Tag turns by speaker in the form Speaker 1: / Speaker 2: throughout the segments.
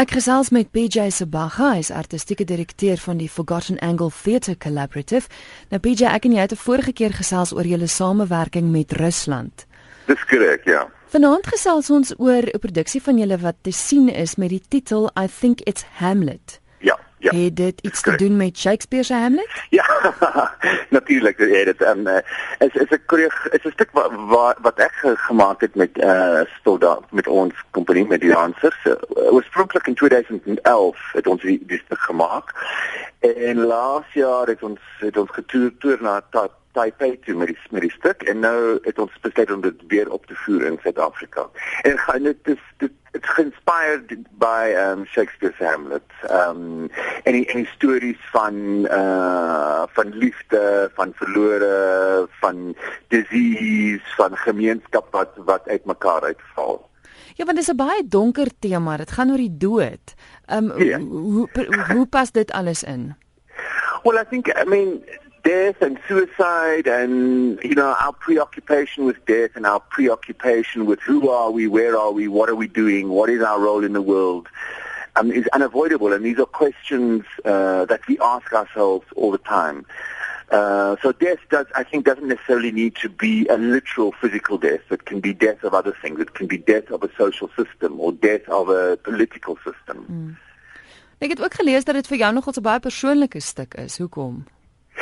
Speaker 1: Ek gesels met PJ Sabaga, hy is artistieke direkteur van die Forgotten Angle Theatre Collaborative. Nou PJ, ek en jy het 'n vorige keer gesels oor julle samewerking met Rusland.
Speaker 2: Dis korrek, ja.
Speaker 1: Vanaand gesels ons oor 'n produksie van julle wat te sien is met die titel I think it's Hamlet.
Speaker 2: Ja.
Speaker 1: Het dit iets te doen met Shakespeare se Hamlet?
Speaker 2: Ja. Natuurlik, ja, dit um, is is 'n korrek is 'n stuk wat wat, wat ek gemaak het met eh uh, Stolda met ons kompanie met die dansers. Uh, Oorspronklik in 2011 het ons die, die stuk gemaak. En laas jaar het ons het ons getoer na Tat Taipei toe met die met die stuk en nou het ons besluit om dit weer op te voer in Suid-Afrika. En gaan dit is dit it's inspired by um Shakespeare's Hamlet. Um en die, en die stories van uh van liefde, van verlore, van disease, van gemeenskap wat wat uitmekaar uitval.
Speaker 1: Ja, want dit is 'n baie donker tema. Dit gaan oor die dood. Um yeah. hoe hoe hoe pas dit alles in?
Speaker 2: Well, I think I mean death and suicide and you know our preoccupation with death and our preoccupation with who are we where are we what are we doing what is our role in the world um, is unavoidable and these are questions uh, that we ask ourselves all the time uh, so death does, I think, doesn't necessarily need to be a literal physical death. It can be death of other things. It can be death of a social system or death of a political system.
Speaker 1: Mm. Ek het ook gelees dat dit vir jou nogal 'n baie persoonlike stuk is. Hoekom?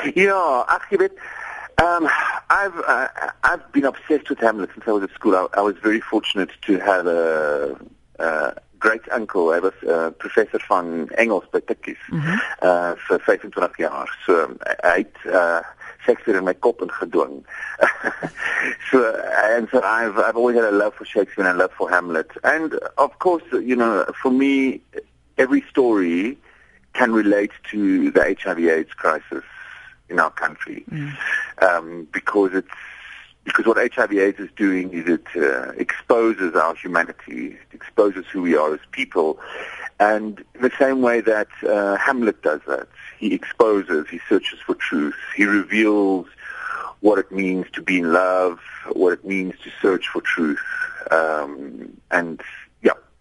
Speaker 2: Jy weet, um I've uh, I've been obsessed with Hamlet since I was at school. I, I was very fortunate to have a, a great uncle. I was a professor van Engels by Tikkies. Mm -hmm. Uh vir 25 jaar. So hy het uh Shakespeare in my kop ingedwing. so and so I've I've always had a love for Shakespeare and a love for Hamlet. And of course, you know, for me every story can relate to the HIV AIDS crisis in our country mm. um, because it's because what HIV/AIDS is doing is it uh, exposes our humanity, it exposes who we are as people, and the same way that uh, Hamlet does that, he exposes, he searches for truth, he reveals what it means to be in love, what it means to search for truth, um, and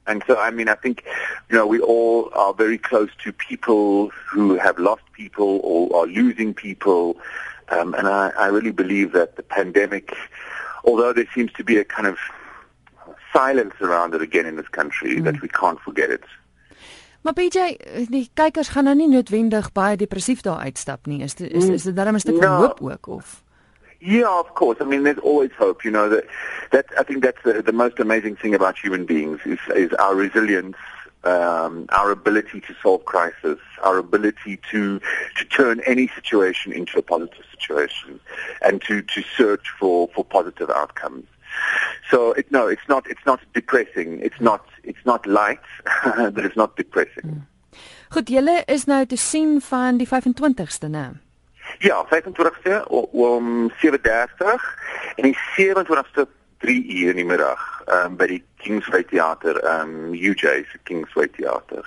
Speaker 2: and so, I mean, I think, you know, we all are very close to people who have lost people or are losing people. Um, and I, I really believe that the pandemic, although there seems to be a kind of silence around it again in this country, mm. that we can't forget it.
Speaker 1: Maar BJ, die kykers gaan nou nie noodwendig baie depressief daar uitstap nie. Is dit is, is dit dan 'n stuk van no. hoop ook of?
Speaker 2: Yeah, of course. I mean, there's always hope. You know that that I think that's the, the most amazing thing about human beings is is our resilience, um, our ability to solve crisis, our ability to to turn any situation into a positive situation, and to to search for for positive outcomes. So it, no, it's not it's not depressing. It's not it's not light, but it's not depressing. Hmm.
Speaker 1: Goed, julle is nou te sien van die 25ste, né?
Speaker 2: Ja, 25ste om 7:30 en die 27ste 3 uur in die middag um, by die Kingsway Theater, um UJ se Kingsway Theater.